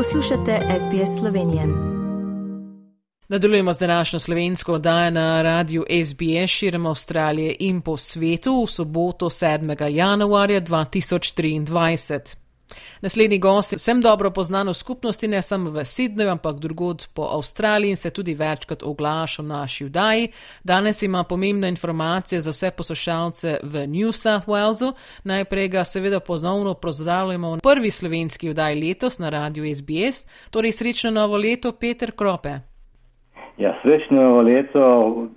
Poslušate SBS Slovenije. Nadaljujemo z današnjo slovensko oddajo na radiju SBS širom Avstralije in po svetu v soboto 7. januarja 2023. Naslednji gost je vsem dobro poznan v skupnosti, ne samo v Sydneyju, ampak drugod po Avstraliji in se tudi večkrat oglaša v naši vdaji. Danes ima pomembne informacije za vse poslušalce v New South Walesu. Najprej ga seveda ponovno pozdravljamo v prvi slovenski vdaji letos na radiju SBS. Torej srečno novo leto, Peter Krope. Ja, srečno novo leto,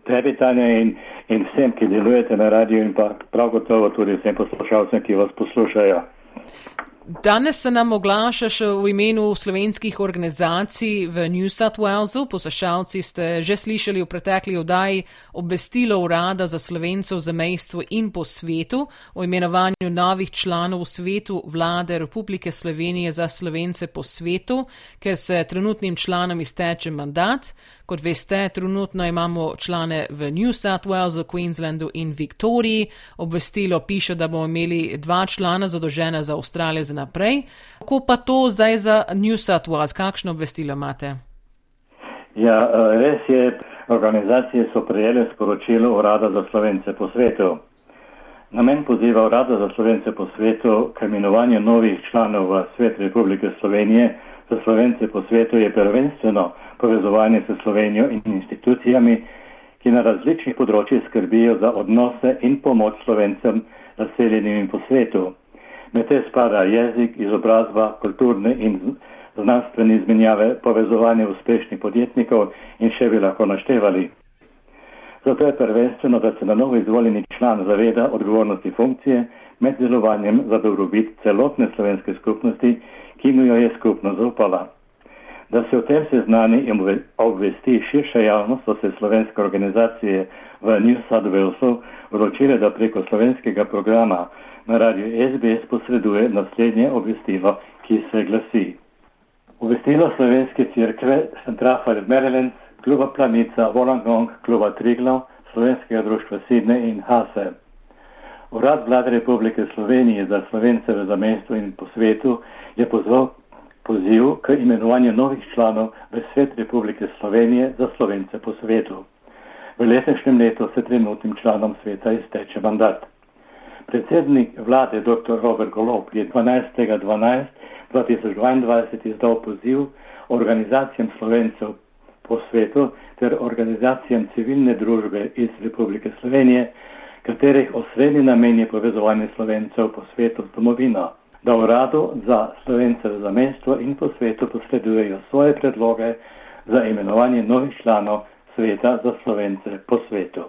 tebi Tanja in, in vsem, ki delujete na radiju in pa prav gotovo tudi vsem poslušalcem, ki vas poslušajo. Danes se nam oglašaš v imenu slovenskih organizacij v New South Walesu. Poslušalci ste že slišali v pretekli oddaji obvestilo Urada za slovencev za mejstvo in po svetu o imenovanju novih članov v svetu vlade Republike Slovenije za slovence po svetu, ker se trenutnim članom izteče mandat. Kot veste, trenutno imamo člane v New South Walesu, Queenslandu in Viktoriji. Obvestilo piše, da bomo imeli dva člana zadolžena za Avstralijo za naprej. Kako pa to zdaj za New South Wales? Kakšno obvestilo imate? Ja, res je, organizacije so prejele sporočilo Urada za slovence po svetu. Namen poziva Urada za slovence po svetu k imenovanju novih članov v svet Republike Slovenije za slovence po svetu je prvenstveno povezovanje s Slovenijo in institucijami, ki na različnih področjih skrbijo za odnose in pomoč slovencem razseljenim po svetu. Med te spada jezik, izobrazba, kulturne in znanstvene izmenjave, povezovanje uspešnih podjetnikov in še bi lahko naštevali. Zato je prvenstveno, da se na novo izvoljeni član zaveda odgovornosti funkcije med delovanjem za dobrobit celotne slovenske skupnosti, ki mu jo je skupno zaupala. Da se o tem seznani in obvesti širša javnost, so se slovenske organizacije v New South Walesu odločile, da preko slovenskega programa na radiju SBS posreduje naslednje obvestilo, ki se glasi. Obvestilo slovenske crkve Centrafa Maryland, kluba Planica, Volangong, kluba Triglav, slovenskega društva Sidne in Hase. Urad vlade Republike Slovenije za slovence v zamestvu in po svetu je pozval poziv k imenovanju novih članov v svet Republike Slovenije za slovence po svetu. V letošnjem letu se trenutnim članom sveta izteče mandat. Predsednik vlade dr. Robert Golob je 12.12.2022 izdal poziv organizacijam slovencev po svetu ter organizacijam civilne družbe iz Republike Slovenije, katerih osrednji namen je povezovanje slovencev po svetu z domovino da uradu za slovence v zamestvo in po svetu posredujejo svoje predloge za imenovanje novih članov sveta za slovence po svetu.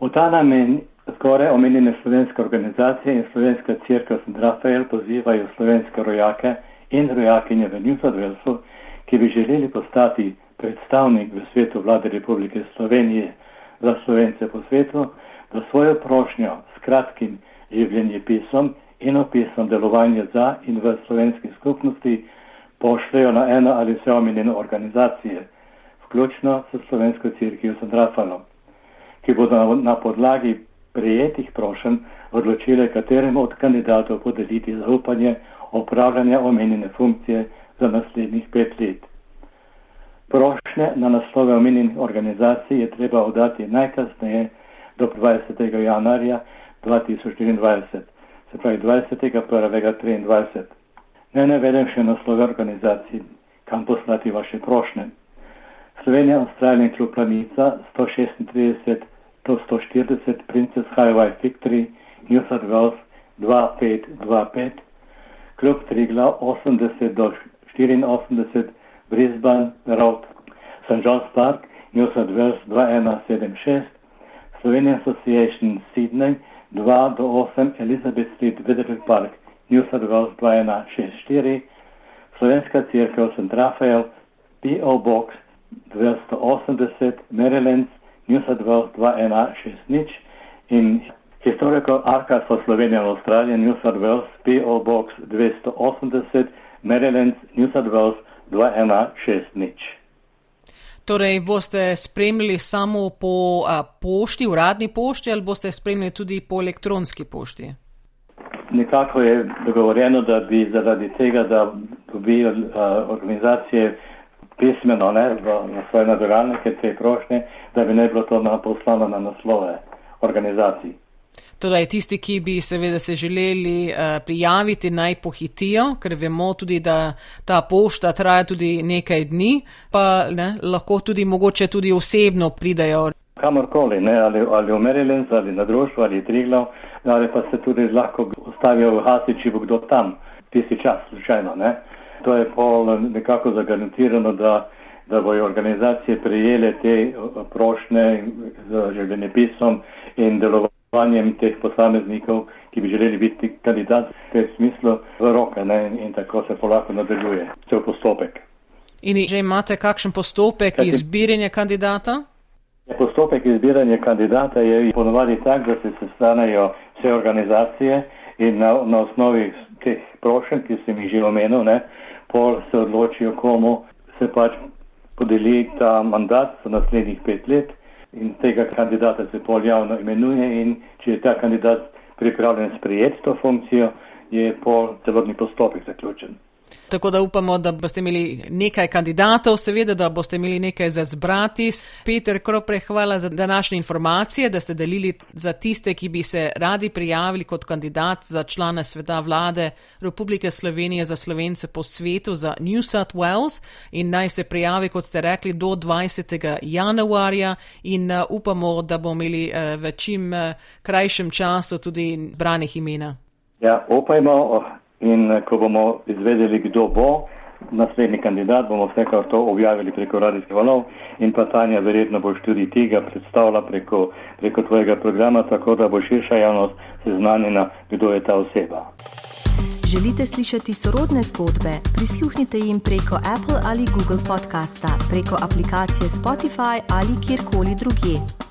V ta namen skoraj omenjene slovenske organizacije in slovenska crkva St. Rafael pozivajo slovenske rojake in rojakinje v New South Walesu, ki bi želeli postati predstavnik v svetu vlade Republike Slovenije za slovence po svetu, da svojo prošnjo s kratkim življenjepisom in opisom delovanja za in v slovenski skupnosti pošljajo na eno ali vse omenjene organizacije, vključno s slovensko crkvijo St. Rafalom, ki bodo na podlagi prijetih prošen odločile, kateremu od kandidatov podeliti zaupanje opravljanja omenjene funkcije za naslednjih pet let. Prošnje na naslove omenjenih organizacij je treba oddati najkasneje do 20. januarja 2024 se pravi 20.1.23. Ne navedem še naslove organizacij, kam poslati vaše prošnje. Slovenija, Avstralija in klub Planica 136 do 140 Princess Highway Victory, New South Wales 2525, klub Trigla 80 do 84 Brisbane Road, St. John's Park, New South Wales 2176, Slovenian Association Sydney 2 do 8 Elizabeth Street, Vedrlik Park, New South Wales 2164, Slovenska crkva St. Rafael, P.O. Box 280, Maryland, New South Wales 2160 in Historical Archive for Slovenia and Australia, New South Wales, P.O. Box 280, Maryland, New South Wales 2160. Torej, boste spremljali samo po a, pošti, uradni pošti, ali boste spremljali tudi po elektronski pošti? Nekako je dogovorjeno, da bi zaradi tega, da dobijo uh, organizacije pismeno ne, v, na svoje nadaljalnike te prošnje, da bi ne bilo to na, poslano na naslove organizacij. Torej, tisti, ki bi seveda se želeli uh, prijaviti, naj pohitijo, ker vemo tudi, da ta pošta traja tudi nekaj dni, pa ne, lahko tudi mogoče tudi osebno pridajo. Kamorkoli, ne, ali, ali v Maryland, ali na društvu, ali Triglav, ali pa se tudi lahko ostavijo v Hasi, če bo kdo tam, tisti čas, slučajno. Ne. To je pol nekako zagarantirano, da, da bojo organizacije prijele te prošnje z življenjepisom in delovanjem teh posameznikov, ki bi želeli biti kandidat v tem smislu v roke ne, in tako se polako nadaljuje cel postopek. In že imate kakšen postopek izbiranja kandidata? Postopek izbiranja kandidata je ponovadi tak, da se sestanejo vse organizacije in na, na osnovi teh prošenj, ki sem jih že omenil, ne, pol se odločijo, komu se pač podeli ta mandat za naslednjih pet let in tega kandidata se pol javno imenuje in če je ta kandidat pripravljen sprejeti to funkcijo, je pol celotni postopek zaključen. Tako da upamo, da boste imeli nekaj kandidatov, seveda, da boste imeli nekaj za zbrati. Peter Kropre, hvala za današnje informacije, da ste delili za tiste, ki bi se radi prijavili kot kandidat za člane sveta vlade Republike Slovenije za slovence po svetu za New South Wales in naj se prijavi, kot ste rekli, do 20. januarja in uh, upamo, da bomo imeli uh, v čim uh, krajšem času tudi branih imena. Ja, upajmo. In eh, ko bomo izvedeli, kdo bo naslednji kandidat, bomo vsekakor to objavili preko radijskih valov in pa Tanja verjetno boš tudi tega predstavila preko, preko tvojega programa, tako da bo širša javnost seznanjena, kdo je ta oseba. Želite slišati sorodne zgodbe? Prisluhnite jim preko Apple ali Google podcasta, preko aplikacije Spotify ali kjerkoli drugje.